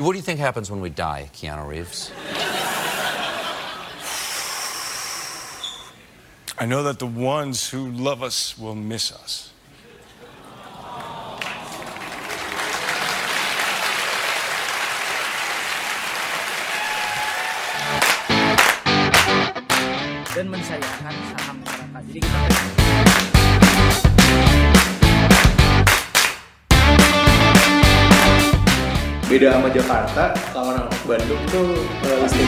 What do you think happens when we die, Keanu Reeves? I know that the ones who love us will miss us. dan mensayangkan saham masyarakat. Jadi kita beda sama Jakarta kalau orang Bandung tuh eh, pasti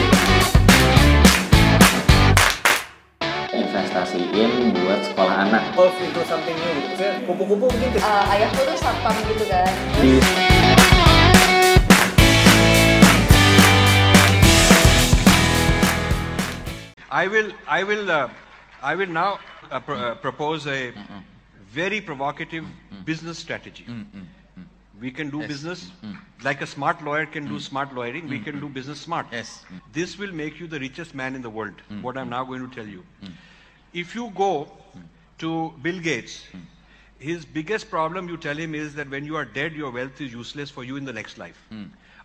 investasiin buat sekolah anak. Evolve into something new. Gitu. Kupu-kupu mungkin ke- Eh, ayahku tuh satpam gitu kan. Di I will, I will, uh, I will now uh, pro- uh, propose a very provocative business strategy. We can do business hmm. like a smart lawyer can do hmm. smart lawyering. We hmm. can do business smart. Yes. This will make you the richest man in the world. What I'm now going to tell you. If you go to Bill Gates, his biggest problem, you tell him, is that when you are dead, your wealth is useless for you in the next life.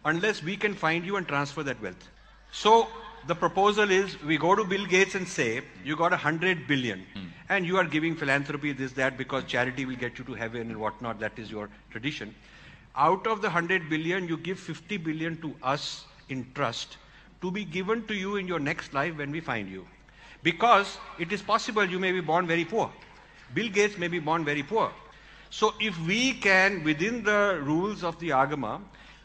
Unless we can find you and transfer that wealth. So the proposal is we go to Bill Gates and say, you got a hundred billion and you are giving philanthropy, this, that, because charity will get you to heaven and whatnot, that is your tradition. Out of the hundred billion, you give 50 billion to us in trust to be given to you in your next life when we find you. Because it is possible you may be born very poor. Bill Gates may be born very poor. So if we can, within the rules of the Agama,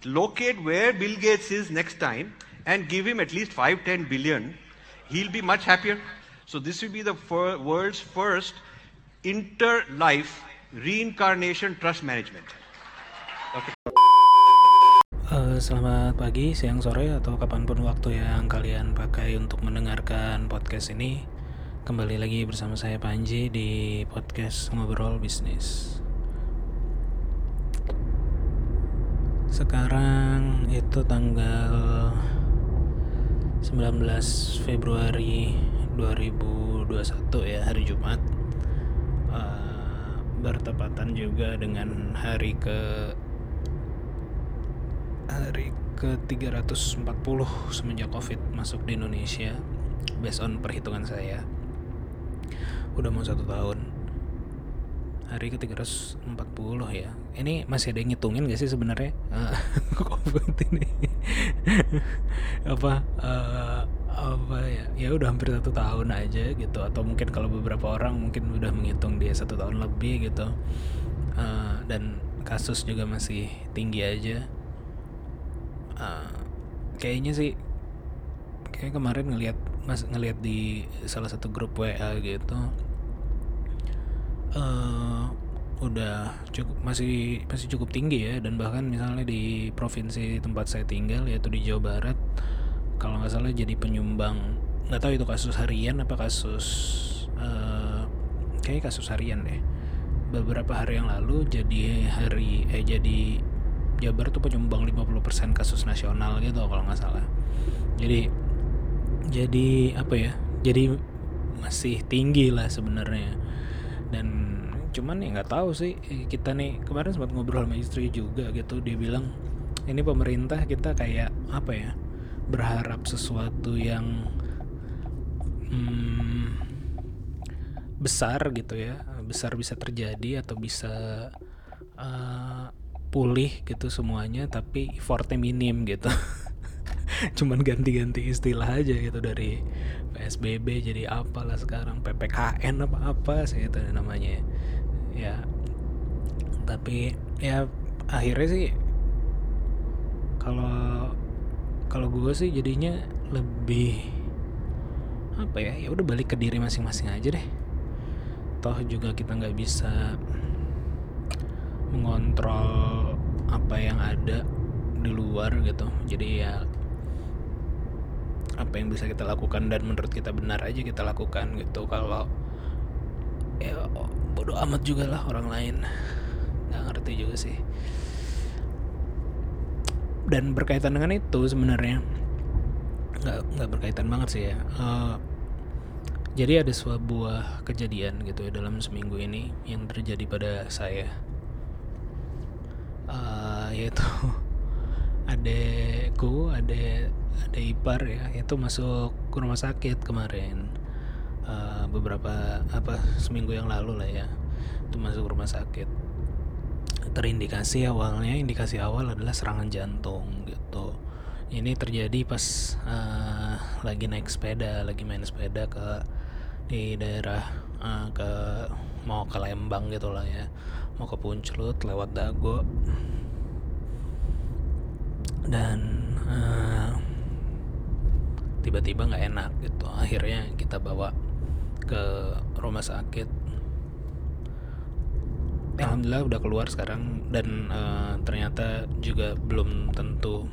locate where Bill Gates is next time and give him at least 5, 10 billion, he'll be much happier. So this will be the world's first inter-life reincarnation trust management. Eh, selamat pagi, siang, sore, atau kapan pun waktu yang kalian pakai untuk mendengarkan podcast ini. Kembali lagi bersama saya Panji di podcast Ngobrol Bisnis. Sekarang itu tanggal 19 Februari 2021 ya, hari Jumat. Eh, bertepatan juga dengan hari ke hari ke 340 semenjak covid masuk di Indonesia based on perhitungan saya. Udah mau satu tahun. Hari ke 340 ya. Ini masih ada yang ngitungin gak sih sebenarnya? Eh, covid ini? Apa eh, apa ya? Ya udah hampir satu tahun aja gitu. Atau mungkin kalau beberapa orang mungkin udah menghitung dia satu tahun lebih gitu. Eh, dan kasus juga masih tinggi aja Uh, kayaknya sih kayak kemarin ngelihat mas ngelihat di salah satu grup WA gitu eh udah cukup masih masih cukup tinggi ya. Dan bahkan misalnya di provinsi tempat saya tinggal yaitu di Jawa Barat kalau nggak salah jadi penyumbang nggak tahu itu kasus harian apa kasus eh kayak kasus harian deh. Beberapa hari yang lalu jadi hari eh jadi Jabar tuh penyumbang 50% kasus nasional gitu kalau nggak salah. Jadi jadi apa ya? Jadi masih tinggi lah sebenarnya. Dan cuman ya nggak tahu sih kita nih kemarin sempat ngobrol sama istri juga gitu dia bilang ini pemerintah kita kayak apa ya berharap sesuatu yang hmm, besar gitu ya besar bisa terjadi atau bisa eh, pulih gitu semuanya tapi effortnya minim gitu. Cuman ganti-ganti istilah aja gitu dari PSBB jadi apalah sekarang PPKN apa apa sih itu namanya. Ya tapi ya akhirnya sih kalau kalau gue sih jadinya lebih apa ya ya udah balik ke diri masing-masing aja deh. Toh juga kita nggak bisa mengontrol apa yang ada di luar gitu. Jadi ya apa yang bisa kita lakukan dan menurut kita benar aja kita lakukan gitu. Kalau ya bodoh amat juga lah orang lain. Nggak ngerti juga sih. Dan berkaitan dengan itu sebenarnya nggak nggak berkaitan banget sih ya. Eh, jadi ada sebuah kejadian gitu ya dalam seminggu ini yang terjadi pada saya Eh, yaitu adekku ada ada ipar ya itu masuk ke rumah sakit kemarin. Eh, beberapa apa seminggu yang lalu lah ya itu masuk rumah sakit. Terindikasi awalnya indikasi awal adalah serangan jantung gitu. Ini terjadi pas eh, lagi naik sepeda lagi main sepeda ke di daerah eh, ke mau ke Lembang gitu lah ya mau ke Puncelut lewat Dago. Dan eh, tiba-tiba nggak enak gitu. Akhirnya kita bawa ke rumah sakit. Alhamdulillah udah keluar sekarang dan eh, ternyata juga belum tentu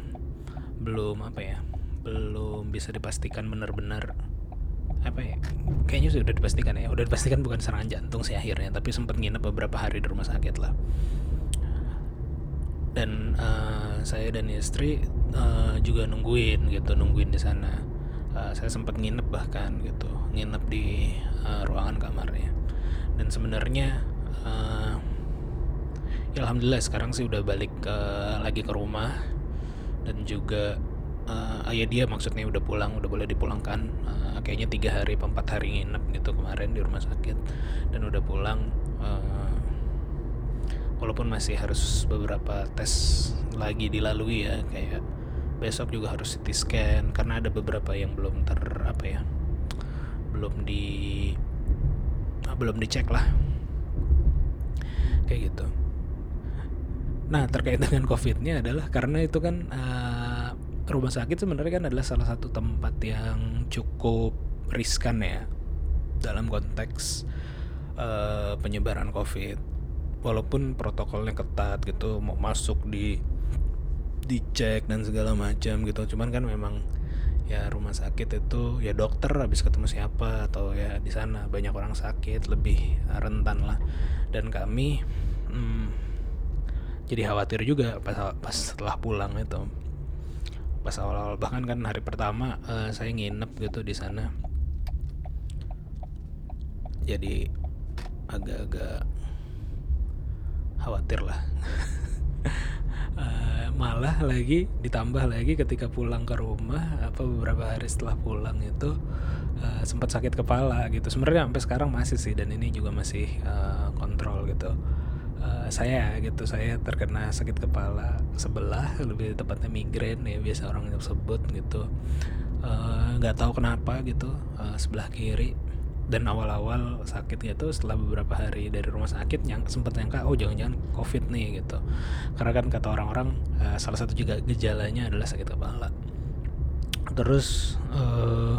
belum apa ya belum bisa dipastikan benar-benar apa ya? Kayaknya sudah dipastikan ya. Udah dipastikan bukan serangan jantung sih akhirnya tapi sempat nginep beberapa hari di rumah sakit lah. Dan eh, saya dan istri eh, juga nungguin gitu nungguin di sana. Eh, saya sempat nginep bahkan gitu nginep di eh, ruangan kamarnya. Dan sebenarnya eh, ya alhamdulillah sekarang sih udah balik ke lagi ke rumah. Dan juga eh, ayah dia maksudnya udah pulang udah boleh dipulangkan. Eh, kayaknya tiga hari apa empat hari nginep gitu kemarin di rumah sakit dan udah pulang. Eh, walaupun masih harus beberapa tes lagi dilalui ya kayak besok juga harus CT scan karena ada beberapa yang belum ter apa ya belum di ah, belum dicek lah. Kayak gitu. Nah terkait dengan covidnya adalah karena itu kan eh, rumah sakit sebenarnya kan adalah salah satu tempat yang cukup riskan ya dalam konteks eh, penyebaran covid. Walaupun protokolnya ketat gitu mau masuk di dicek dan segala macam gitu. Cuman kan memang ya rumah sakit itu ya dokter habis ketemu siapa atau ya di sana. Banyak orang sakit lebih rentan lah. Dan kami hmm, jadi khawatir juga pas pas setelah pulang itu pas awal-awal bahkan kan hari pertama eh, saya nginep gitu di sana. Jadi agak-agak khawatir lah. Eh, malah lagi ditambah lagi ketika pulang ke rumah apa beberapa hari setelah pulang itu eh, sempat sakit kepala gitu. Sebenarnya sampai sekarang masih sih dan ini juga masih eh, kontrol gitu Eh, saya gitu. Saya terkena sakit kepala sebelah lebih tepatnya migrain ya biasa orang sebut gitu. Eh, nggak tahu kenapa gitu eh, sebelah kiri. Dan awal-awal sakit gitu setelah beberapa hari dari rumah sakit yang sempat nyangka oh jangan-jangan covid nih gitu. Karena kan kata orang-orang eh, salah satu juga gejalanya adalah sakit kepala. Terus eh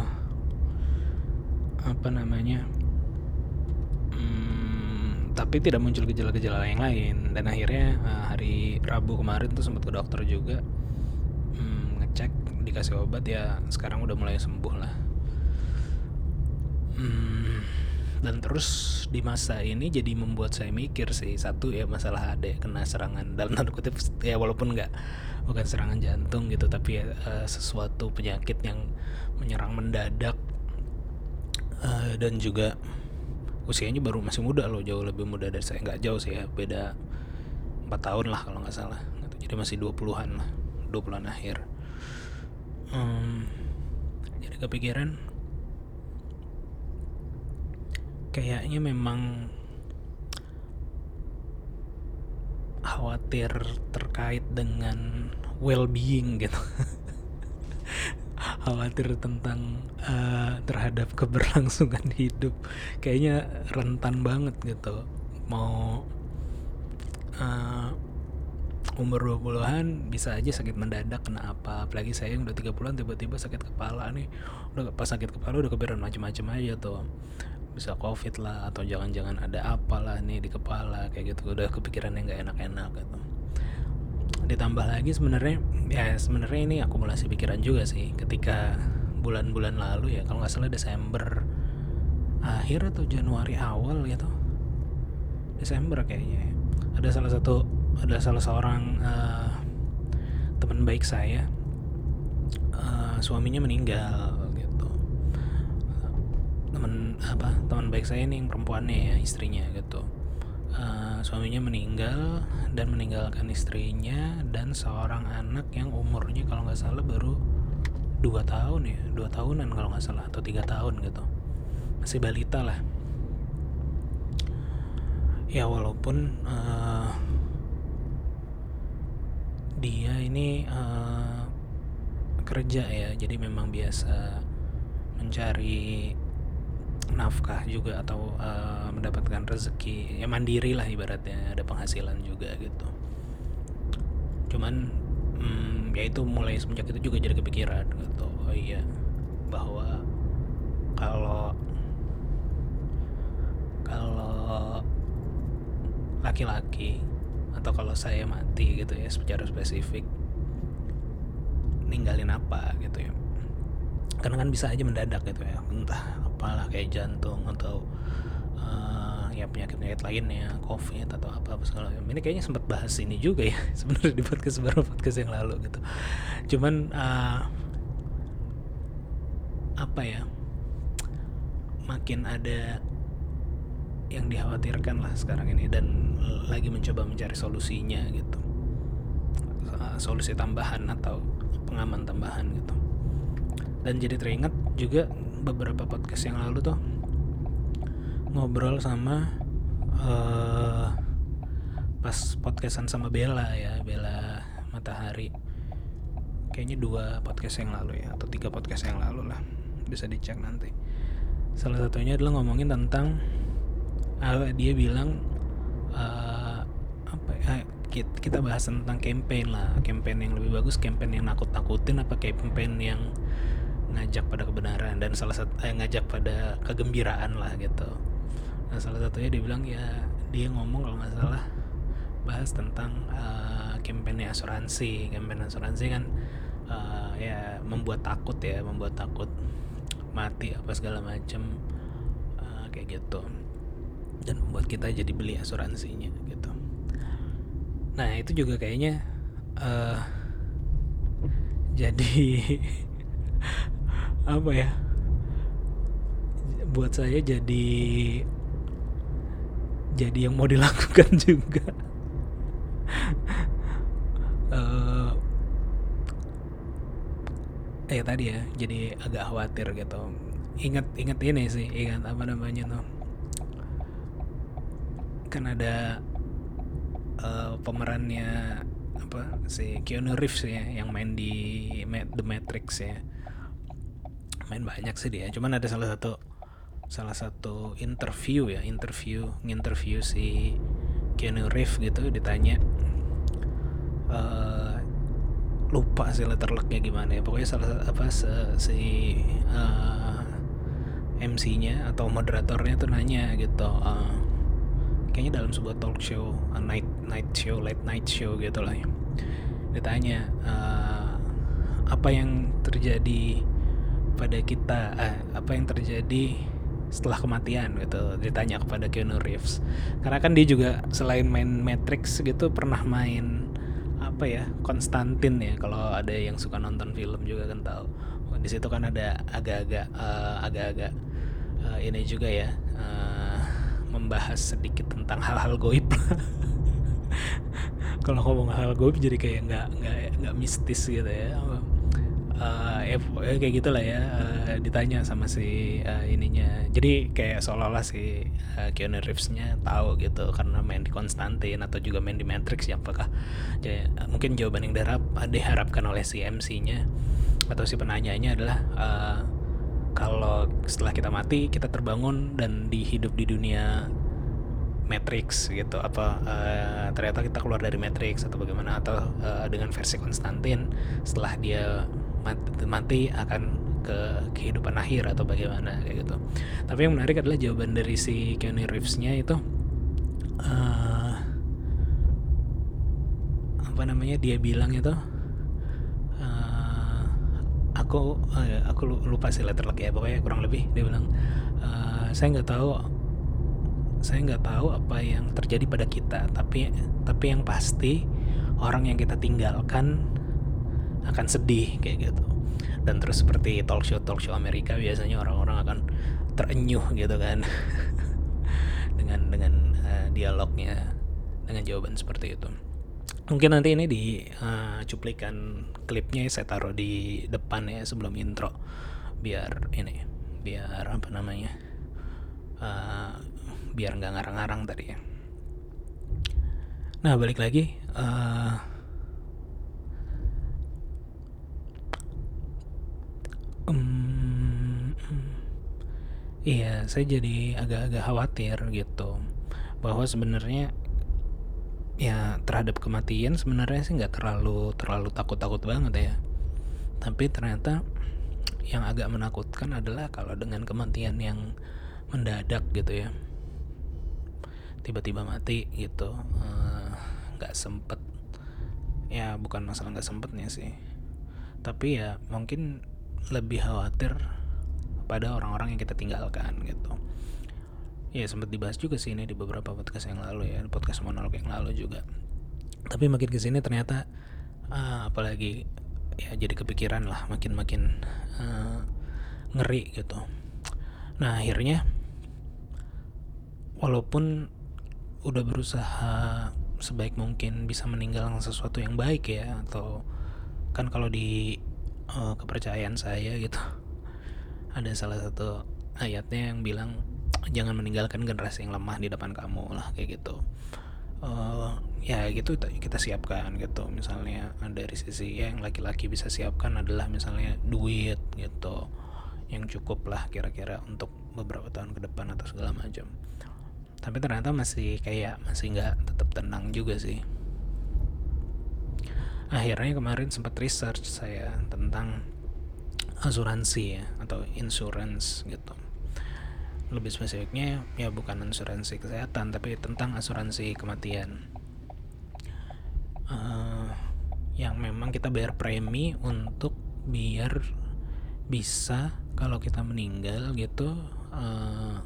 apa namanya hmm, tapi tidak muncul gejala-gejala yang lain. Dan akhirnya eh, hari Rabu kemarin tuh sempat ke dokter juga. Hmm, ngecek dikasih obat ya sekarang udah mulai sembuh lah. Hmm, dan terus di masa ini jadi membuat saya mikir sih satu ya masalah adek kena serangan dalam tanda kutip ya walaupun nggak bukan serangan jantung gitu tapi ya, eh, sesuatu penyakit yang menyerang mendadak. Eh, dan juga usianya baru masih muda loh jauh lebih muda dari saya. Nggak jauh sih ya beda 4 tahun lah kalau nggak salah. Gitu. jadi masih 20-an lah 20-an akhir. Hmm, jadi kepikiran kayaknya memang khawatir terkait dengan well-being gitu khawatir tentang eh, terhadap keberlangsungan hidup. Kayaknya rentan banget gitu. Mau eh, umur 20-an bisa aja sakit mendadak kena apa. Apalagi saya yang udah 30-an tiba-tiba sakit kepala nih. Udah pas sakit kepala udah kepikiran macam-macam aja tuh. Bisa covid lah atau jangan-jangan ada apalah nih di kepala kayak gitu. Udah kepikiran yang nggak enak-enak gitu ditambah lagi sebenarnya ya sebenarnya ini akumulasi pikiran juga sih. Ketika bulan-bulan lalu ya kalau nggak salah Desember akhir atau Januari awal gitu Desember kayaknya ya. ada salah satu ada salah seorang eh, teman baik saya eh, suaminya meninggal gitu. Teman apa teman baik saya ini yang perempuannya ya istrinya gitu. Eh, suaminya meninggal dan meninggalkan istrinya dan seorang anak yang umurnya kalau nggak salah baru dua tahun ya dua tahunan kalau nggak salah atau tiga tahun gitu. Masih balita lah. Ya walaupun eh, dia ini eh, kerja ya jadi memang biasa mencari nafkah juga atau eh, mendapatkan rezeki ya mandiri lah ibaratnya ada penghasilan juga gitu. Cuman hmm, ya itu mulai semenjak itu juga jadi kepikiran gitu. Oh iya bahwa kalau kalau laki-laki atau kalau saya mati gitu ya secara spesifik ninggalin apa gitu ya. Karena kan bisa aja mendadak gitu ya entah apalah kayak jantung atau eh, ya penyakit penyakit lainnya covid atau apa apa segala macam. Ini kayaknya sempat bahas ini juga ya sebenarnya di podcast baru podcast yang lalu gitu. Cuman eh, apa ya makin ada yang dikhawatirkan lah sekarang ini dan lagi mencoba mencari solusinya gitu. Uh, solusi tambahan atau pengaman tambahan gitu. Dan jadi teringat juga beberapa podcast yang lalu tuh ngobrol sama eh pas podcastan sama Bella ya Bella Matahari. Kayaknya dua podcast yang lalu ya atau tiga podcast yang lalu lah bisa dicek nanti. Salah satunya adalah ngomongin tentang ah, dia bilang eh, apa ya kita, bahas tentang campaign lah. Campaign yang lebih bagus campaign yang nakut-nakutin apa campaign yang ngajak pada kebenaran dan salah satu eh, ngajak pada kegembiraan lah gitu. Nah salah satunya dia bilang ya dia ngomong kalau nggak salah bahas tentang eh, campaignnya asuransi. Campaign asuransi kan eh, ya membuat takut ya membuat takut mati apa segala macem eh, kayak gitu. Dan membuat kita jadi beli asuransinya gitu. Nah itu juga kayaknya eh jadi apa ya buat saya jadi jadi yang mau dilakukan juga. Eh ya tadi ya jadi agak khawatir gitu. Ingat ingat ini sih ingat apa namanya tuh. Kan ada eh, pemerannya apa si Keanu Reeves ya yang main di The Matrix ya main banyak sih dia. Cuman ada salah satu salah satu interview ya interview nginterview si Keanu Reeves gitu ditanya eh lupa sih letterlucknya gimana ya. Pokoknya salah apa se- si eh, MC-nya atau moderatornya tuh nanya gitu eh, kayaknya dalam sebuah talk show a night night show late night show gitu lah ya. Ditanya eh, apa yang terjadi pada kita eh, apa yang terjadi setelah kematian gitu. Ditanya kepada Keanu Reeves. Karena kan dia juga selain main Matrix gitu pernah main apa ya Konstantin ya. Kalau ada yang suka nonton film juga kan tahu. Di situ kan ada agak-agak eh, agak-agak eh, ini juga ya eh, membahas sedikit tentang hal-hal goib. Kalau ngomong hal goib jadi kayak nggak nggak nggak mistis gitu ya Eh, ya, pokoknya kayak gitulah ya eh, ditanya sama si eh, ininya. Jadi kayak seolah-olah si eh, Keanu Reeves-nya tahu gitu karena main di Konstantin atau juga main di Matrix ya apakah ya, mungkin jawaban yang diharap, diharapkan oleh si MC-nya atau si penanyanya adalah eh, kalau setelah kita mati kita terbangun dan dihidup di dunia Matrix gitu. Apa eh, ternyata kita keluar dari Matrix atau bagaimana? Atau eh, dengan versi Konstantin setelah dia mati, mati akan ke kehidupan akhir atau bagaimana kayak gitu. Tapi yang menarik adalah jawaban dari si Keanu Reeves-nya itu eh, apa namanya dia bilang itu eh, aku eh, aku lu- lupa sih letter ya pokoknya kurang lebih dia bilang eh, saya nggak tahu saya nggak tahu apa yang terjadi pada kita tapi tapi yang pasti orang yang kita tinggalkan akan sedih kayak gitu. Dan terus seperti talk show talk show Amerika biasanya orang-orang akan terenyuh gitu kan. Dengan dengan eh, dialognya dengan jawaban seperti itu. Mungkin nanti ini di uh, cuplikan klipnya saya taruh di depan ya sebelum intro. Biar ini biar apa namanya uh, biar nggak ngarang-ngarang tadi ya. Nah balik lagi uh, iya saya jadi agak-agak khawatir gitu. Bahwa sebenarnya ya terhadap kematian sebenarnya sih nggak terlalu terlalu takut-takut banget ya. Tapi ternyata yang agak menakutkan adalah kalau dengan kematian yang mendadak gitu ya. Tiba-tiba mati gitu nggak uh, sempet. Ya bukan masalah nggak sempetnya sih. Tapi ya mungkin lebih khawatir pada orang-orang yang kita tinggalkan gitu. Ya sempat dibahas juga sih ini di beberapa podcast yang lalu ya podcast monolog yang lalu juga. Tapi makin ke sini ternyata uh, apalagi ya jadi kepikiran lah makin makin uh, ngeri gitu. Nah akhirnya walaupun udah berusaha sebaik mungkin bisa meninggalkan sesuatu yang baik ya atau kan kalau di uh, kepercayaan saya gitu. Ada salah satu ayatnya yang bilang jangan meninggalkan generasi yang lemah di depan kamu lah kayak gitu. Uh, ya gitu kita siapkan gitu. Misalnya dari sisi ya, yang laki-laki bisa siapkan adalah misalnya duit gitu yang cukup lah kira-kira untuk beberapa tahun ke depan atau segala macam. Tapi ternyata masih kayak masih nggak tetap tenang juga sih akhirnya kemarin sempat research saya tentang asuransi ya atau insurance gitu. Lebih spesifiknya ya bukan asuransi kesehatan tapi tentang asuransi kematian. Uh, yang memang kita bayar premi untuk biar bisa kalau kita meninggal gitu uh,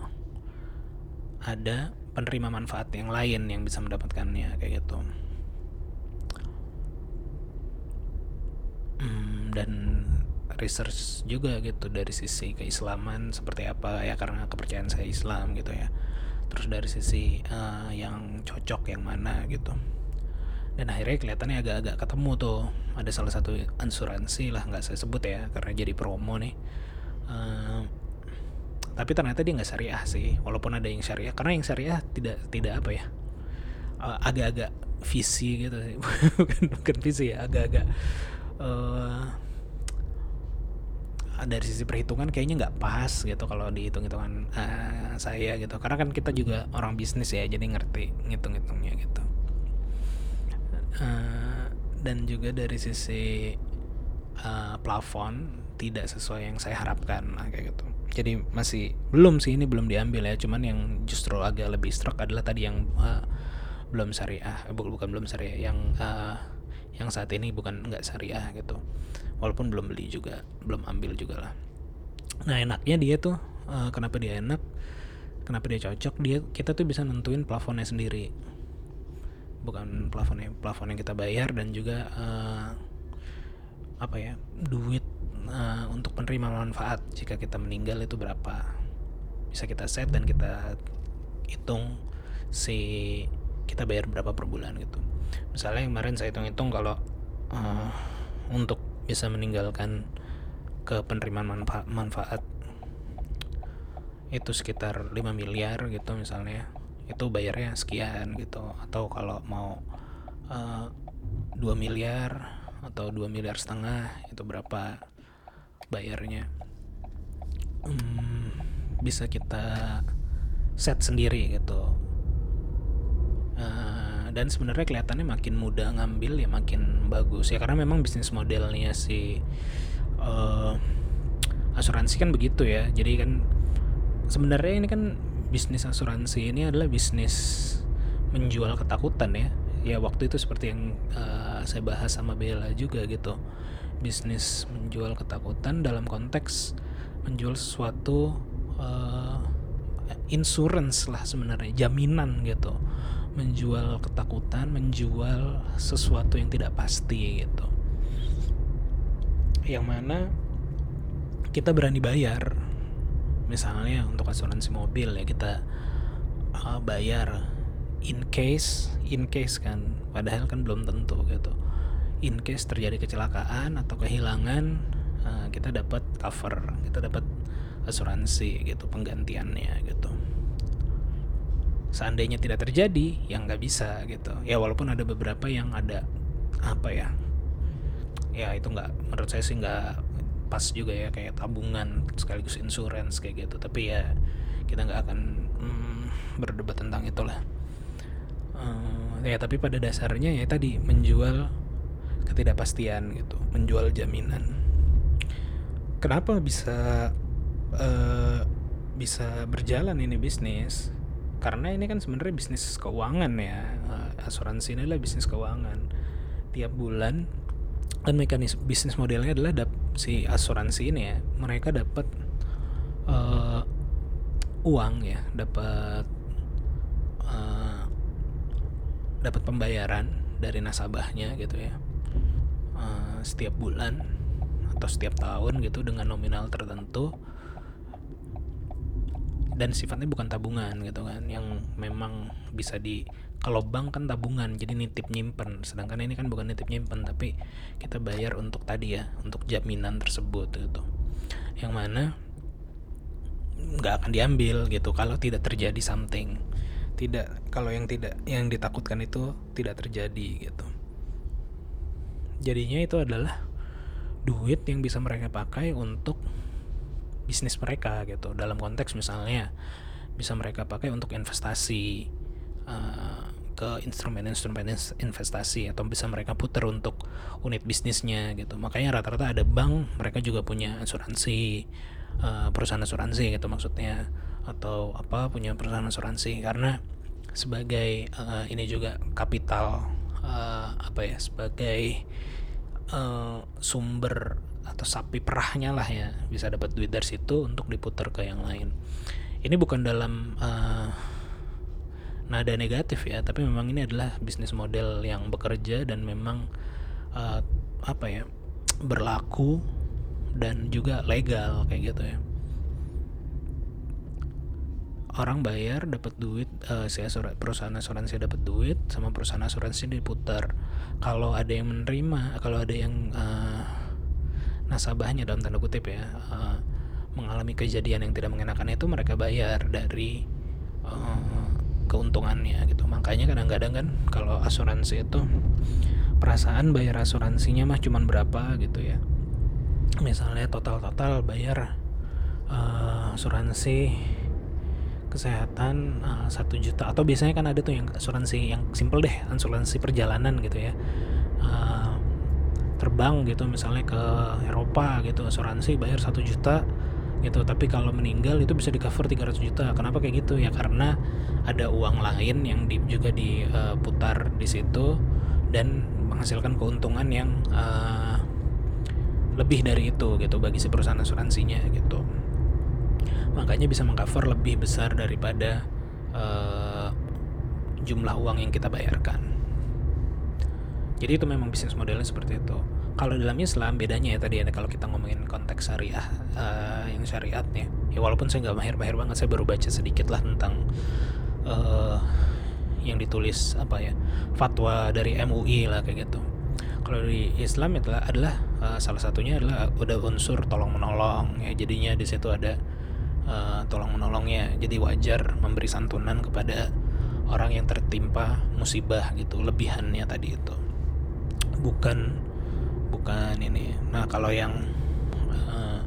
ada penerima manfaat yang lain yang bisa mendapatkannya kayak gitu hmm, dan research juga gitu dari sisi keislaman seperti apa ya karena kepercayaan saya Islam gitu ya. Terus dari sisi uh, yang cocok yang mana gitu. Dan akhirnya kelihatannya agak-agak ketemu tuh. Ada salah satu asuransi lah nggak saya sebut ya karena jadi promo nih. Uh, tapi ternyata dia nggak syariah sih walaupun ada yang syariah. Karena yang syariah tidak tidak apa ya uh, agak-agak visi gitu sih. Bukan bukan visi ya agak-agak uh, dari sisi perhitungan kayaknya nggak pas gitu kalau dihitung-hitungan uh, saya gitu. Karena kan kita juga orang bisnis ya jadi ngerti ngitung-hitungnya gitu. Uh, dan juga dari sisi uh, plafon tidak sesuai yang saya harapkan nah, kayak gitu. Jadi masih belum sih ini belum diambil ya. Cuman yang justru agak lebih struck adalah tadi yang uh, belum syariah bukan belum syariah yang uh, yang saat ini bukan nggak syariah gitu. Walaupun belum beli juga belum ambil juga lah. Nah enaknya dia tuh uh, kenapa dia enak? Kenapa dia cocok? Dia kita tuh bisa nentuin plafonnya sendiri. Bukan plafon plafon yang kita bayar dan juga uh, apa ya duit uh, untuk penerima manfaat. Jika kita meninggal itu berapa? Bisa kita set dan kita hitung si kita bayar berapa per bulan gitu misalnya kemarin saya hitung-hitung kalau uh, untuk bisa meninggalkan ke penerimaan manfa manfaat itu sekitar 5 miliar gitu misalnya itu bayarnya sekian gitu. Atau kalau mau uh, eh, 2 miliar atau 2 miliar setengah itu berapa bayarnya. Hmm, bisa kita set sendiri gitu. Uh, dan sebenarnya kelihatannya makin mudah ngambil ya makin bagus ya. Karena memang bisnis modelnya si uh, asuransi kan begitu ya. Jadi kan sebenarnya ini kan bisnis asuransi ini adalah bisnis menjual ketakutan ya. Ya waktu itu seperti yang uh, saya bahas sama Bella juga gitu. Bisnis menjual ketakutan dalam konteks menjual sesuatu uh, insurance lah sebenarnya jaminan gitu menjual ketakutan menjual sesuatu yang tidak pasti gitu. Yang mana kita berani bayar. Misalnya untuk asuransi mobil ya kita uh, bayar in case in case kan. Padahal kan belum tentu gitu. In case terjadi kecelakaan atau kehilangan uh, kita dapat cover kita dapat asuransi gitu penggantiannya gitu seandainya tidak terjadi yang nggak bisa gitu. Ya walaupun ada beberapa yang ada apa ya ya itu nggak menurut saya sih nggak pas juga ya kayak tabungan sekaligus insurance kayak gitu. Tapi ya kita nggak akan mm, berdebat tentang itulah. Uh, ya tapi pada dasarnya ya tadi menjual ketidakpastian gitu menjual jaminan. Kenapa bisa uh, bisa berjalan ini bisnis karena ini kan sebenarnya bisnis keuangan ya. Uh, asuransi ini adalah bisnis keuangan. Tiap bulan dan mekanisme bisnis modelnya adalah si asuransi ini ya. Mereka dapat uh, uang ya dapat uh, dapat pembayaran dari nasabahnya gitu ya. Uh, setiap bulan atau setiap tahun gitu dengan nominal tertentu dan sifatnya bukan tabungan gitu kan yang memang bisa di kalau bank kan tabungan jadi nitip nyimpen. Sedangkan ini kan bukan nitip nyimpen tapi kita bayar untuk tadi ya untuk jaminan tersebut gitu. Yang mana nggak akan diambil gitu kalau tidak terjadi something. Tidak kalau yang tidak yang ditakutkan itu tidak terjadi gitu. Jadinya itu adalah duit yang bisa mereka pakai untuk bisnis mereka gitu. Dalam konteks misalnya bisa mereka pakai untuk investasi uh, ke instrumen-instrumen investasi atau bisa mereka putar untuk unit bisnisnya gitu. Makanya rata-rata ada bank mereka juga punya asuransi uh, perusahaan asuransi gitu maksudnya atau apa punya perusahaan asuransi. Karena sebagai uh, ini juga kapital uh, apa ya sebagai uh, sumber atau sapi perahnya lah ya bisa dapat duit dari situ untuk diputar ke yang lain. Ini bukan dalam uh, nada negatif ya tapi memang ini adalah bisnis model yang bekerja dan memang uh, apa ya berlaku dan juga legal kayak gitu ya. Orang bayar dapat duit uh, si perusahaan asuransi dapat duit sama perusahaan asuransi diputar. Kalau ada yang menerima kalau ada yang uh, nasabahnya dalam tanda kutip ya uh, mengalami kejadian yang tidak mengenakan itu mereka bayar dari uh, keuntungannya gitu. Makanya kadang-kadang kan kalau asuransi itu perasaan bayar asuransinya mah cuman berapa gitu ya. Misalnya total-total bayar uh, asuransi kesehatan satu uh, juta. Atau biasanya kan ada tuh yang asuransi yang simple deh asuransi perjalanan gitu ya. Uh, terbang gitu misalnya ke Eropa gitu asuransi bayar satu juta gitu tapi kalau meninggal itu bisa di cover 300 juta. Kenapa kayak gitu? Ya karena ada uang lain yang di, juga diputar di situ dan menghasilkan keuntungan yang uh, lebih dari itu gitu bagi si perusahaan asuransinya gitu. Makanya bisa mengcover lebih besar daripada uh, jumlah uang yang kita bayarkan jadi itu memang bisnis modelnya seperti itu. Kalau dalam Islam bedanya ya tadi ada kalau kita ngomongin konteks syariah uh, yang syariatnya ya walaupun saya nggak mahir-mahir banget saya baru baca sedikit lah tentang uh, yang ditulis apa ya fatwa dari MUI lah kayak gitu. Kalau di Islam itu adalah uh, salah satunya adalah udah unsur tolong menolong. Ya jadinya di situ ada uh, tolong menolongnya. Jadi wajar memberi santunan kepada orang yang tertimpa musibah gitu lebihannya tadi itu bukan bukan ini. Nah kalau yang uh,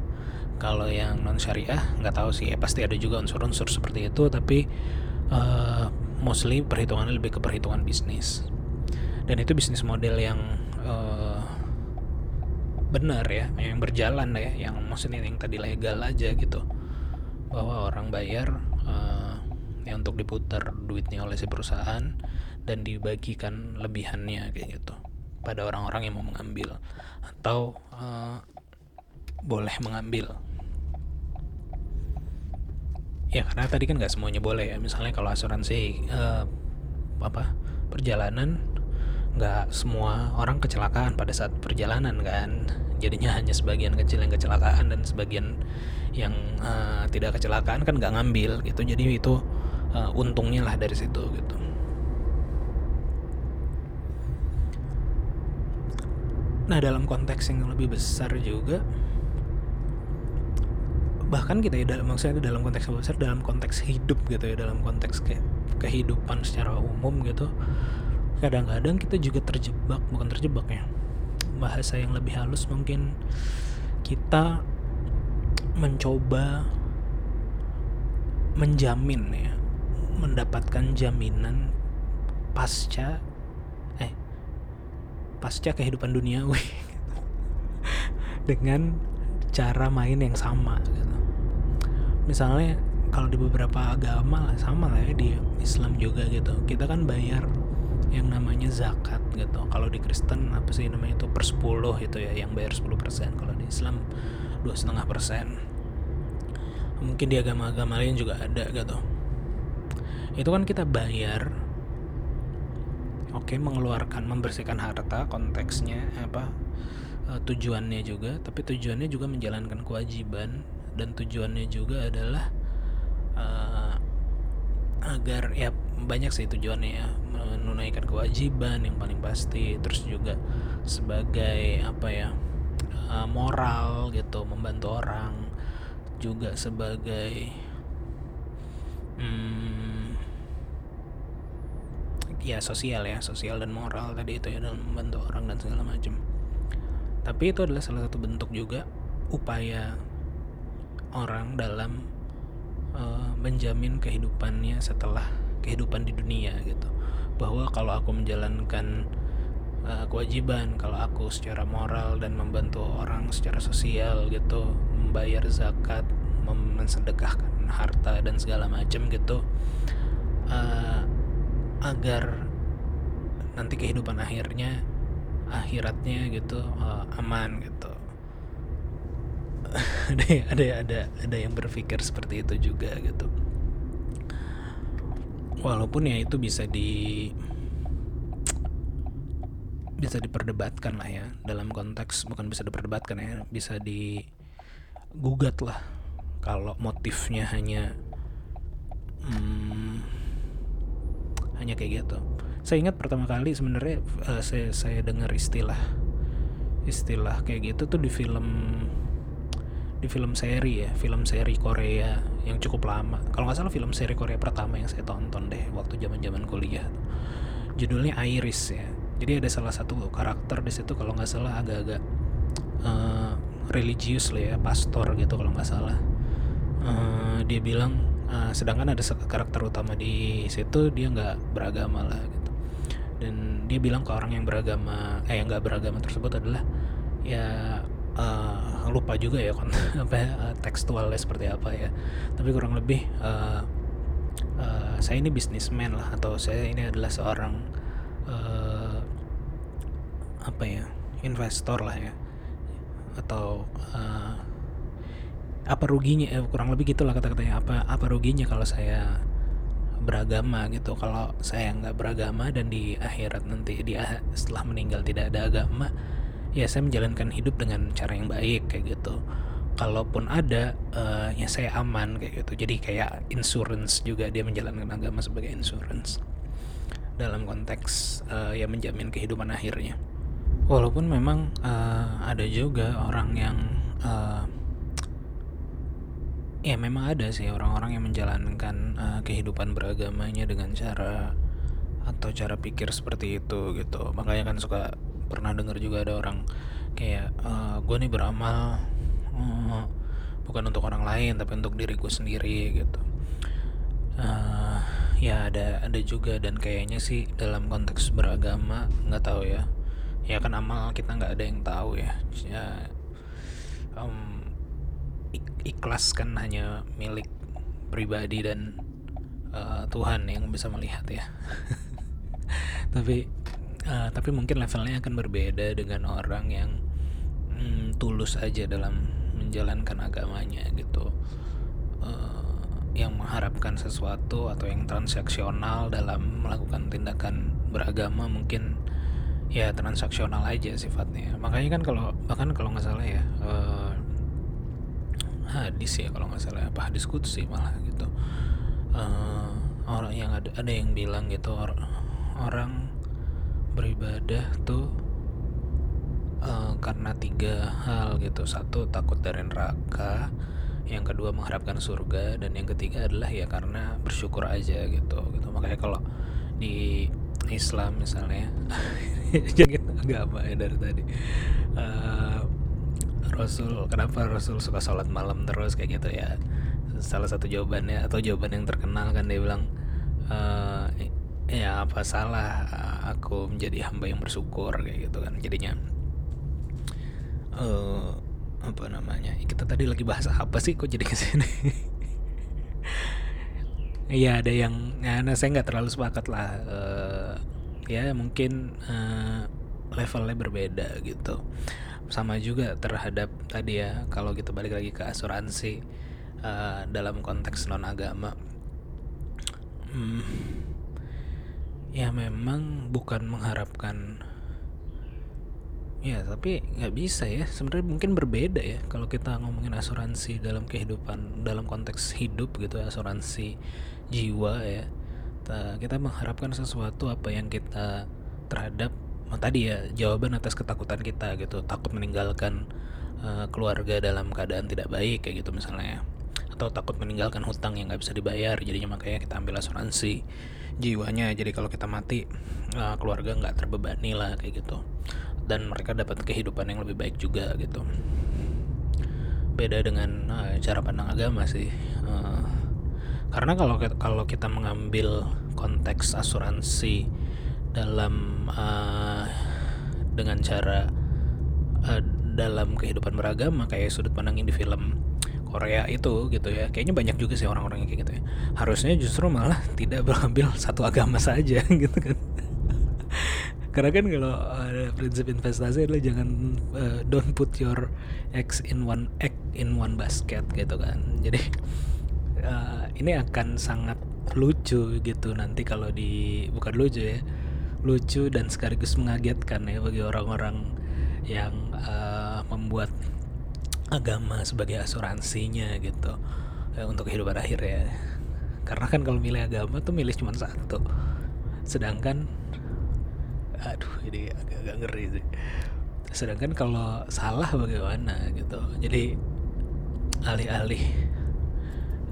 kalau yang non syariah nggak tahu sih ya. Pasti ada juga unsur-unsur seperti itu tapi uh, mostly perhitungannya lebih ke perhitungan bisnis. Dan itu bisnis model yang uh, benar ya yang berjalan ya yang maksudnya yang tadi legal aja gitu. Bahwa orang bayar uh, ya untuk diputar duitnya oleh si perusahaan dan dibagikan lebihannya kayak gitu pada orang-orang yang mau mengambil atau uh, boleh mengambil. Ya karena tadi kan nggak semuanya boleh ya. Misalnya kalau asuransi uh, apa perjalanan nggak semua orang kecelakaan pada saat perjalanan kan. Jadinya hanya sebagian kecil yang kecelakaan dan sebagian yang uh, tidak kecelakaan kan nggak ngambil gitu. Jadi itu uh, untungnya lah dari situ gitu nah dalam konteks yang lebih besar juga bahkan kita ya dalam maksudnya dalam konteks yang besar dalam konteks hidup gitu ya dalam konteks kayak kehidupan secara umum gitu kadang-kadang kita juga terjebak bukan terjebak ya bahasa yang lebih halus mungkin kita mencoba menjamin ya mendapatkan jaminan pasca pasca kehidupan duniawi dengan cara main yang sama gitu. Misalnya kalau di beberapa agama lah sama lah ya di Islam juga gitu. Kita kan bayar yang namanya zakat gitu. Kalau di Kristen apa sih namanya itu per 10 itu ya yang bayar 10% kalau di Islam dua setengah persen. Mungkin di agama-agama lain juga ada gitu. Itu kan kita bayar oke mengeluarkan membersihkan harta konteksnya apa eh, tujuannya juga. Tapi tujuannya juga menjalankan kewajiban. Dan tujuannya juga adalah uh, agar ya banyak sih tujuannya ya. Menunaikan kewajiban yang paling pasti. Terus juga sebagai apa ya uh, moral gitu membantu orang. Juga sebagai hmm, ya sosial ya sosial dan moral tadi itu ya dalam membantu orang dan segala macam. Tapi itu adalah salah satu bentuk juga upaya orang dalam uh, menjamin kehidupannya setelah kehidupan di dunia gitu. Bahwa kalau aku menjalankan uh, kewajiban kalau aku secara moral dan membantu orang secara sosial gitu membayar zakat mensedekahkan harta dan segala macam gitu uh, agar nanti kehidupan akhirnya akhiratnya gitu uh, aman gitu. Ada ada ada ada yang berpikir seperti itu juga gitu. Walaupun ya itu bisa di bisa diperdebatkan lah ya dalam konteks bukan bisa diperdebatkan ya bisa digugat lah kalau motifnya hanya hmm, hanya kayak gitu. Saya ingat pertama kali sebenarnya uh, saya saya dengar istilah istilah kayak gitu tuh di film di film seri ya film seri Korea yang cukup lama. Kalau nggak salah film seri Korea pertama yang saya tonton deh waktu zaman zaman kuliah judulnya Iris ya. Jadi ada salah satu karakter di situ kalau nggak salah agak-agak uh, religius lah ya pastor gitu kalau nggak salah. Uh, dia bilang uh, sedangkan ada karakter utama di situ dia nggak beragama lah gitu. Dan dia bilang ke orang yang beragama eh yang nggak beragama tersebut adalah ya uh, lupa juga ya kon apa uh, tekstualnya seperti apa ya. Tapi kurang lebih uh, uh, saya ini bisnismen lah atau saya ini adalah seorang uh, apa ya investor lah ya. Atau uh, apa ruginya? Eh, kurang lebih gitulah kata-katanya. Apa apa ruginya kalau saya beragama gitu? Kalau saya nggak beragama dan di akhirat nanti di setelah meninggal tidak ada agama ya saya menjalankan hidup dengan cara yang baik kayak gitu. Kalaupun ada uh, ya saya aman kayak gitu. Jadi kayak insurance juga dia menjalankan agama sebagai insurance. Dalam konteks uh, ya menjamin kehidupan akhirnya. Walaupun memang uh, ada juga orang yang uh, ya memang ada sih orang-orang yang menjalankan uh, kehidupan beragamanya dengan cara atau cara pikir seperti itu gitu. Makanya kan suka pernah dengar juga ada orang kayak uh, eh, gue nih beramal uh, bukan untuk orang lain tapi untuk diriku sendiri gitu. Uh, ya ada ada juga dan kayaknya sih dalam konteks beragama nggak tahu ya. Ya kan amal kita nggak ada yang tahu ya. Ya um, ikhlas kan hanya milik pribadi dan uh, Tuhan yang bisa melihat ya. Tapi uh, tapi mungkin levelnya akan berbeda dengan orang yang mm, tulus aja dalam menjalankan agamanya gitu. Uh, yang mengharapkan sesuatu atau yang transaksional dalam melakukan tindakan beragama mungkin ya transaksional aja sifatnya. Makanya kan kalau bahkan kalau nggak salah ya uh, hadis ya kalau nggak salah apa hadis kutsi malah gitu. Uh, orang yang ada ada yang bilang gitu or, orang beribadah tuh eh, karena tiga hal gitu. Satu takut dari neraka. Yang kedua mengharapkan surga. Dan yang ketiga adalah ya karena bersyukur aja gitu gitu. Makanya kalau di Islam misalnya jangan agama ya dari tadi. Eh, Rasul kenapa Rasul suka sholat malam terus kayak gitu ya. Salah satu jawabannya atau jawaban yang terkenal kan dia bilang eh, ya apa salah aku menjadi hamba yang bersyukur kayak gitu kan. Jadinya eh apa namanya kita tadi lagi bahas apa sih kok jadi ke sini Iya ada yang ya, nah, saya nggak terlalu sepakat lah eh, ya mungkin eh, levelnya berbeda gitu sama juga terhadap tadi ya kalau kita balik lagi ke asuransi eh, dalam konteks non agama Hmm, ya memang bukan mengharapkan ya tapi nggak bisa ya sebenarnya mungkin berbeda ya kalau kita ngomongin asuransi dalam kehidupan dalam konteks hidup gitu asuransi jiwa ya. Ta- kita mengharapkan sesuatu apa yang kita terhadap oh, tadi ya jawaban atas ketakutan kita gitu. Takut meninggalkan eh, keluarga dalam keadaan tidak baik kayak gitu misalnya. Ya. atau takut meninggalkan hutang yang nggak bisa dibayar jadinya makanya kita ambil asuransi jiwanya. Jadi kalau kita mati eh, keluarga nggak terbebani lah kayak gitu. Dan mereka dapat kehidupan yang lebih baik juga gitu. Beda dengan eh, cara pandang agama sih Eh, karena kalau kalau kita mengambil konteks asuransi dalam eh, dengan cara eh, dalam kehidupan beragama kayak sudut pandang di film Korea itu gitu ya. Kayaknya banyak juga sih orang-orang yang kayak gitu ya. Harusnya justru malah tidak mengambil satu agama saja gitu kan. Karena kan kalau ada prinsip investasi adalah jangan uh, don't put your eggs in one egg in one basket gitu kan. Jadi uh, ini akan sangat lucu gitu nanti kalau di bukan lucu ya lucu dan sekaligus mengagetkan ya bagi orang-orang yang uh, membuat agama sebagai asuransinya gitu eh, untuk kehidupan akhir ya. Karena kan kalau milih agama tuh milih cuma satu. Sedangkan aduh ini agak-agak ngeri sih. Sedangkan kalau salah bagaimana gitu. Jadi alih-alih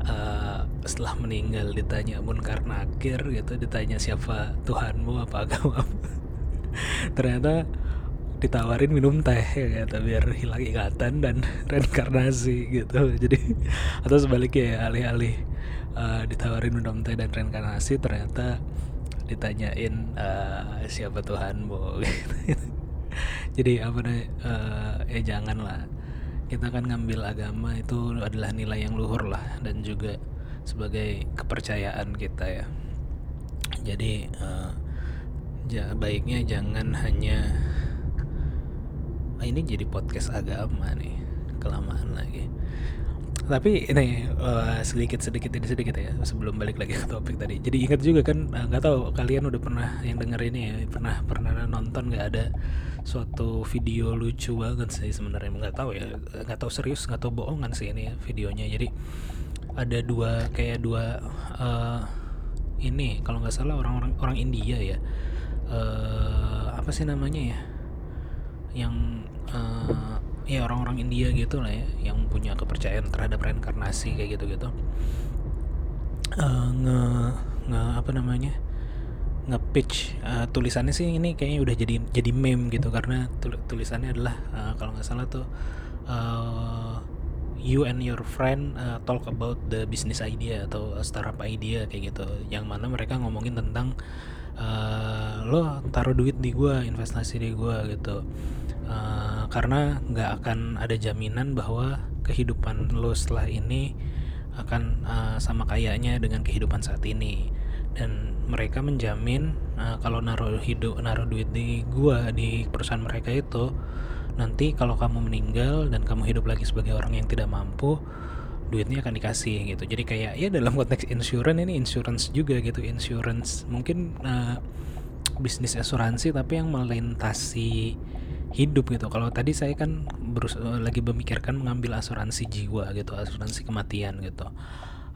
eh, setelah meninggal ditanya munkar nakir gitu ditanya siapa Tuhanmu? Apa agamamu? Ternyata ditawarin minum teh ya kata biar hilang ingatan dan reinkarnasi gitu. Jadi atau sebaliknya ya alih-alih eh, ditawarin minum teh dan reinkarnasi ternyata ditanyain eh, siapa Tuhanmu? Gitu. jadi apa nih eh, ya jangan lah kita kan ngambil agama itu adalah nilai yang luhur lah dan juga sebagai kepercayaan kita ya. Jadi ja- baiknya jangan hanya Ah, ini jadi podcast agama nih kelamaan lagi tapi ini eh, sedikit sedikit ini sedikit ya sebelum balik lagi ke topik tadi. Jadi ingat juga kan eh, nggak tahu kalian udah pernah yang denger ini ya pernah pernah nonton nggak ada suatu video lucu banget sih sebenarnya? Nggak tahu ya nggak tahu serius nggak tahu bohongan sih ini ya videonya. Jadi ada dua kayak dua eh, ini kalau nggak salah orang-orang orang India ya. Eh apa sih namanya ya? Yang eh, ya orang-orang India gitu lah ya yang punya kepercayaan terhadap reinkarnasi kayak gitu-gitu. Eh, nge nge apa namanya nge-pitch eh, tulisannya sih ini kayaknya udah jadi jadi meme gitu. Karena tul- tulisannya adalah eh, kalau nggak salah tuh eh, you and your friend uh, talk about the business idea atau startup idea kayak gitu. Yang mana mereka ngomongin tentang uh, lo taruh duit di gua investasi di gua gitu Uh, karena nggak akan ada jaminan bahwa kehidupan lo setelah ini akan uh, sama kayaknya dengan kehidupan saat ini. Dan mereka menjamin uh, kalau naruh hidup naruh duit di gua di perusahaan mereka itu nanti kalau kamu meninggal dan kamu hidup lagi sebagai orang yang tidak mampu duitnya akan dikasih gitu. Jadi kayak ya dalam konteks insurance ini insurance juga gitu. Insurance mungkin uh, bisnis asuransi tapi yang melintasi hidup gitu kalau tadi saya kan berus- lagi memikirkan mengambil asuransi jiwa gitu asuransi kematian gitu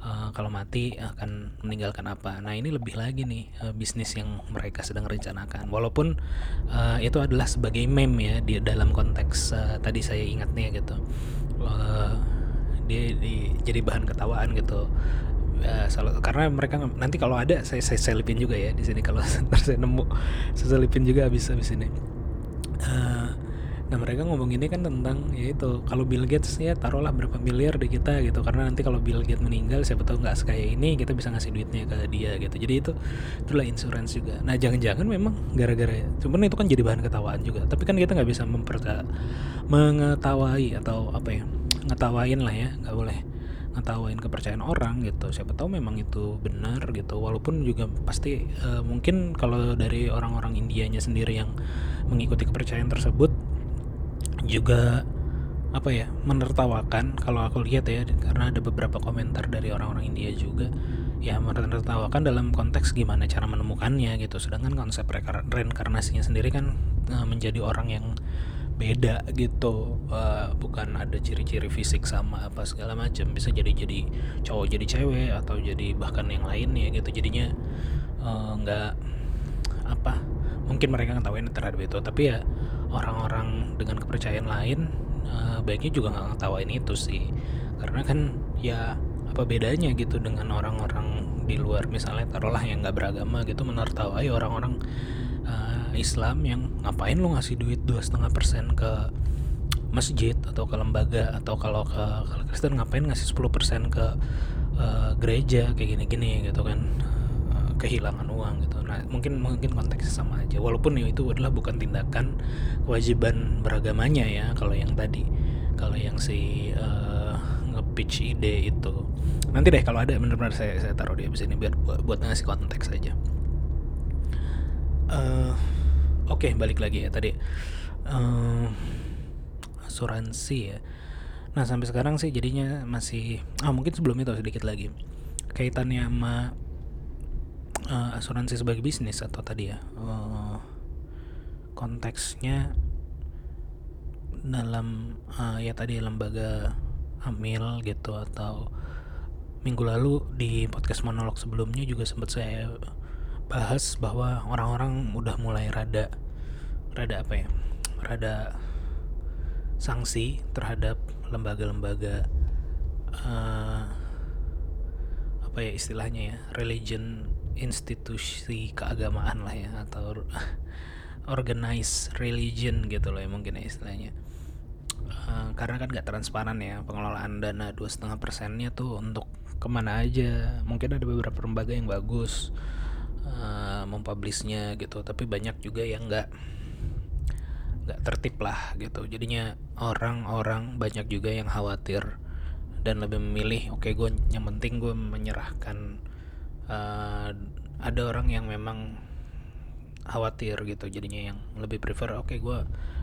eh, kalau mati akan meninggalkan apa. Nah ini lebih lagi nih eh, bisnis yang mereka sedang rencanakan. Walaupun eh, itu adalah sebagai meme ya di dalam konteks eh, tadi saya ingat nih gitu. Eh, dia di- jadi bahan ketawaan gitu. Salah- karena mereka nanti kalau ada saya saya selipin juga ya di sini kalau saya nemu saya selipin juga habis habis ini. Eh, nah mereka ngomong ini kan tentang ya itu kalau Bill Gates ya taruhlah berapa miliar di kita gitu. Karena nanti kalau Bill Gates meninggal siapa tahu nggak sekaya ini kita bisa ngasih duitnya ke dia gitu. Jadi itu itulah insurance juga. Nah jangan-jangan memang gara-gara cuman itu kan jadi bahan ketawaan juga. Tapi kan kita nggak bisa memperta mengetawai atau apa ya ngetawain lah ya nggak boleh ngetawain kepercayaan orang gitu. Siapa tahu memang itu benar gitu. Walaupun juga pasti eh, mungkin kalau dari orang-orang Indianya sendiri yang mengikuti kepercayaan tersebut juga apa ya menertawakan. Kalau aku lihat ya karena ada beberapa komentar dari orang-orang India juga ya menertawakan dalam konteks gimana cara menemukannya gitu. Sedangkan konsep reinkarnasinya sendiri kan eh, menjadi orang yang beda gitu. Eh, bukan ada ciri-ciri fisik sama apa segala macam bisa jadi jadi cowok jadi cewek atau jadi bahkan yang lainnya gitu. Jadinya eh, nggak apa mungkin mereka ngetawain terhadap itu. Tapi ya orang-orang dengan kepercayaan lain eh, baiknya juga nggak ngetawain itu sih. Karena kan ya apa bedanya gitu dengan orang-orang di luar. Misalnya taruhlah yang nggak beragama gitu menertawai orang-orang eh, Islam yang ngapain lu ngasih duit dua setengah persen ke masjid atau ke lembaga atau kalau ke kalau Kristen ngapain ngasih 10% ke eh, gereja kayak gini-gini gitu kan Eh, kehilangan uang gitu. Nah, mungkin mungkin konteksnya sama aja. Walaupun ya itu adalah bukan tindakan kewajiban beragamanya ya kalau yang tadi. Kalau yang si eh, nge-pitch ide itu. Nanti deh kalau ada benar-benar saya saya taruh di abis ini biar buat, buat ngasih konteks aja. Eh, Oke, balik lagi ya tadi. Eh, asuransi ya. Nah sampai sekarang sih jadinya masih ah mungkin sebelum itu sedikit lagi kaitannya sama eh, asuransi sebagai bisnis atau tadi ya eh, konteksnya dalam eh, ya tadi lembaga amil gitu atau minggu lalu di podcast monolog sebelumnya juga sempat saya bahas bahwa orang-orang udah mulai rada rada apa ya rada sanksi terhadap lembaga-lembaga eh, apa ya istilahnya ya religion institusi keagamaan lah ya atau organized religion gitu loh ya mungkin ya istilahnya. Eh, karena kan nggak transparan ya pengelolaan dana dua setengah persennya tuh untuk ke mana aja. Mungkin ada beberapa lembaga yang bagus eh, mempublishnya gitu. Tapi banyak juga yang nggak nggak tertib lah gitu. Jadinya orang-orang banyak juga yang khawatir dan lebih memilih oke gue yang penting gue menyerahkan. Eh, ada orang yang memang khawatir gitu. Jadinya yang lebih prefer oke gue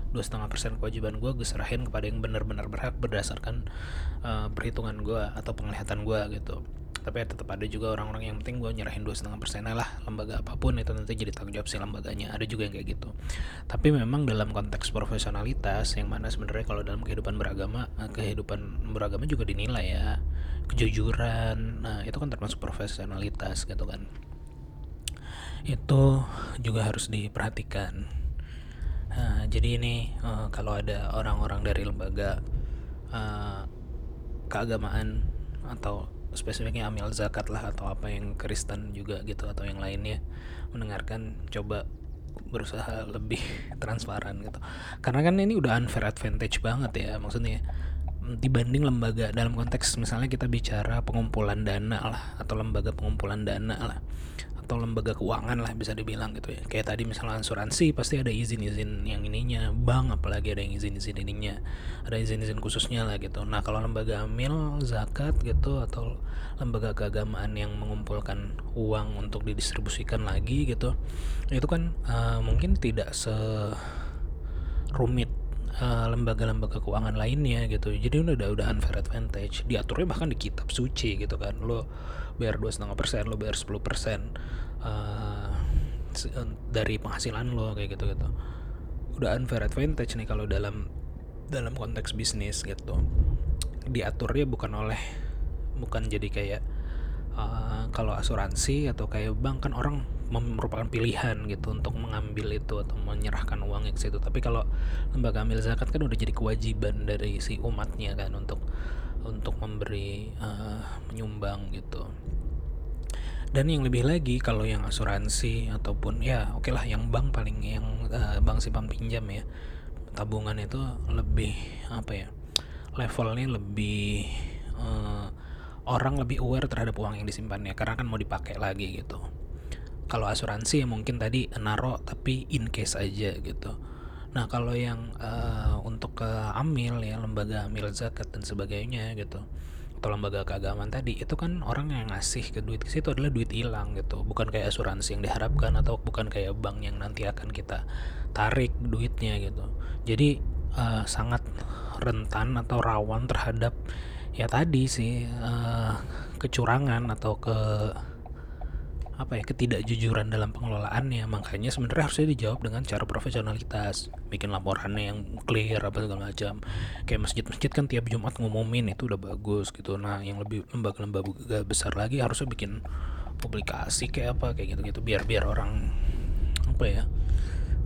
dua setengah persen kewajiban gue gue serahin kepada yang benar-benar berhak berdasarkan eh, perhitungan gue atau penglihatan gue gitu. Tapi tetap ada juga orang-orang yang penting gue nyerahin dua setengah persen lah lembaga apa pun itu nanti jadi tanggung jawab si lembaganya. Ada juga yang kayak gitu. Tapi memang dalam konteks profesionalitas yang mana sebenarnya kalau dalam kehidupan beragama eh, kehidupan beragama juga dinilai ya. Kejujuran nah itu kan termasuk profesionalitas gitu kan. Itu juga harus diperhatikan Nah, jadi ini eh, kalau ada orang-orang dari lembaga eh, keagamaan atau spesifiknya amil zakat lah atau apa yang Kristen juga gitu atau yang lainnya mendengarkan coba berusaha lebih transparan gitu. Karena kan ini udah unfair advantage banget ya maksudnya dibanding lembaga dalam konteks misalnya kita bicara pengumpulan dana lah atau lembaga pengumpulan dana lah atau lembaga keuangan lah bisa dibilang gitu ya. Kayak tadi misalnya asuransi pasti ada izin-izin yang ininya. Bank apalagi ada yang izin-izin ininya. Ada izin-izin khususnya lah gitu. Nah kalau lembaga amil zakat gitu atau lembaga keagamaan yang mengumpulkan uang untuk didistribusikan lagi gitu itu kan eh, mungkin tidak se rumit eh, lembaga-lembaga keuangan lainnya gitu. Jadi udah udah unfair advantage. Diaturnya bahkan di kitab suci gitu kan. Lo bayar dua setengah persen lo bayar 10 persen eh, eh, dari penghasilan lo kayak gitu gitu. Udah unfair advantage nih kalau dalam dalam konteks bisnis gitu. Diaturnya bukan oleh bukan jadi kayak uh, kalau asuransi atau kayak bank kan orang merupakan pilihan gitu untuk mengambil itu atau menyerahkan uangnya ke situ tapi kalau lembaga ambil zakat kan udah jadi kewajiban dari si umatnya kan untuk untuk memberi uh, menyumbang gitu. Dan yang lebih lagi kalau yang asuransi ataupun ya oke lah yang bank paling yang uh, bank simpan pinjam ya tabungan itu lebih apa ya levelnya lebih uh, orang lebih aware terhadap uang yang disimpannya. Karena kan mau dipakai lagi gitu kalau asuransi ya mungkin tadi naro tapi in case aja gitu. Nah kalau yang uh, untuk ke amil ya lembaga amil zakat dan sebagainya gitu atau lembaga keagamaan tadi itu kan orang yang ngasih ke duit ke situ adalah duit hilang gitu. Bukan kayak asuransi yang diharapkan atau bukan kayak bank yang nanti akan kita tarik duitnya gitu. Jadi uh, sangat rentan atau rawan terhadap ya tadi sih uh, kecurangan atau ke apa ya ketidakjujuran dalam pengelolaannya. Makanya sebenarnya harusnya dijawab dengan cara profesionalitas. Bikin laporannya yang clear apa segala macam. Kayak masjid-masjid kan tiap Jumat ngumumin itu udah bagus gitu. Nah yang lebih lembaga-lembaga besar lagi harusnya bikin publikasi kayak apa kayak gitu-gitu. Biar biar orang apa ya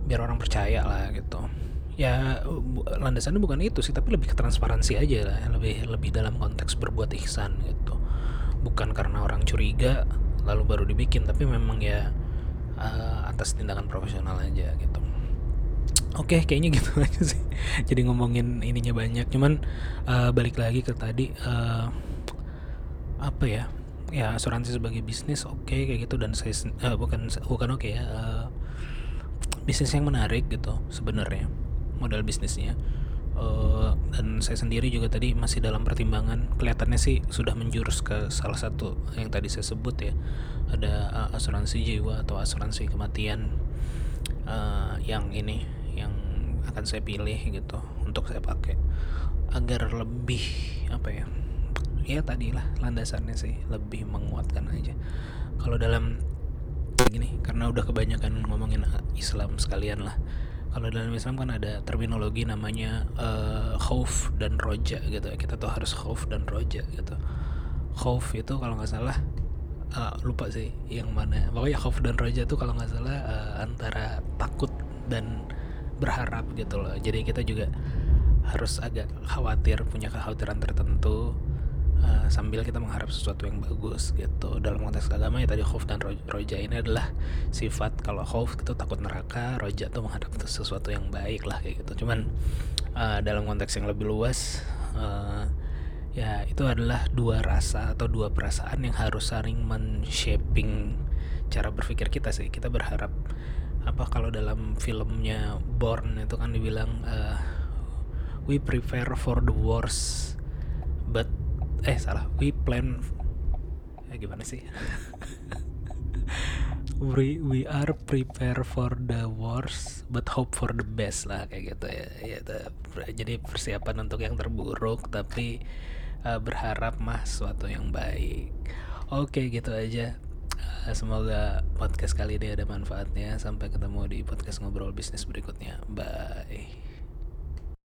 biar orang percaya lah gitu. Ya landasannya bukan itu sih tapi lebih ke transparansi aja lah. Lebih lebih dalam konteks berbuat ihsan gitu. Bukan karena orang curiga lalu baru dibikin tapi memang ya uh, atas tindakan profesional aja gitu. Oke okay, kayaknya gitu aja sih. Jadi ngomongin ininya banyak. Cuman uh, balik lagi ke tadi uh, apa ya? Ya asuransi sebagai bisnis oke okay, kayak gitu. Dan saya uh, bukan bukan oke okay ya uh, bisnis yang menarik gitu sebenarnya modal bisnisnya uh, dan saya sendiri juga tadi masih dalam pertimbangan. Kelihatannya sih sudah menjurus ke salah satu yang tadi saya sebut ya. Ada uh, asuransi jiwa atau asuransi kematian uh, yang ini yang akan saya pilih gitu untuk saya pakai. Agar lebih apa ya ya tadi lah landasannya sih lebih menguatkan aja. Kalau dalam gini karena udah kebanyakan ngomongin Islam sekalian lah kalau dalam Islam kan ada terminologi namanya uh, khauf dan roja gitu. Kita tuh harus khauf dan roja gitu. Khauf itu kalau nggak salah uh, lupa sih yang mana. Pokoknya khauf dan roja tuh kalau nggak salah uh, antara takut dan berharap gitu loh. Jadi kita juga harus agak khawatir punya kekhawatiran tertentu uh, sambil kita mengharap sesuatu yang bagus gitu. Dalam konteks agama ya tadi khauf dan roja ini adalah sifat kalau khauf itu takut neraka roja itu mengharap sesuatu yang baik lah kayak gitu. Cuman uh, dalam konteks yang lebih luas uh, ya itu adalah dua rasa atau dua perasaan yang harus saling men-shaping cara berpikir kita sih. Kita berharap apa kalau dalam filmnya Born itu kan dibilang uh, we prepare for the worst eh salah. We plan eh gimana sih? We we are prepare for the worst but hope for the best lah kayak gitu ya, ya jadi persiapan untuk yang terburuk tapi uh, berharap mah sesuatu yang baik. Oke gitu aja. Uh, semoga podcast kali ini ada manfaatnya. Sampai ketemu di podcast ngobrol bisnis berikutnya. Bye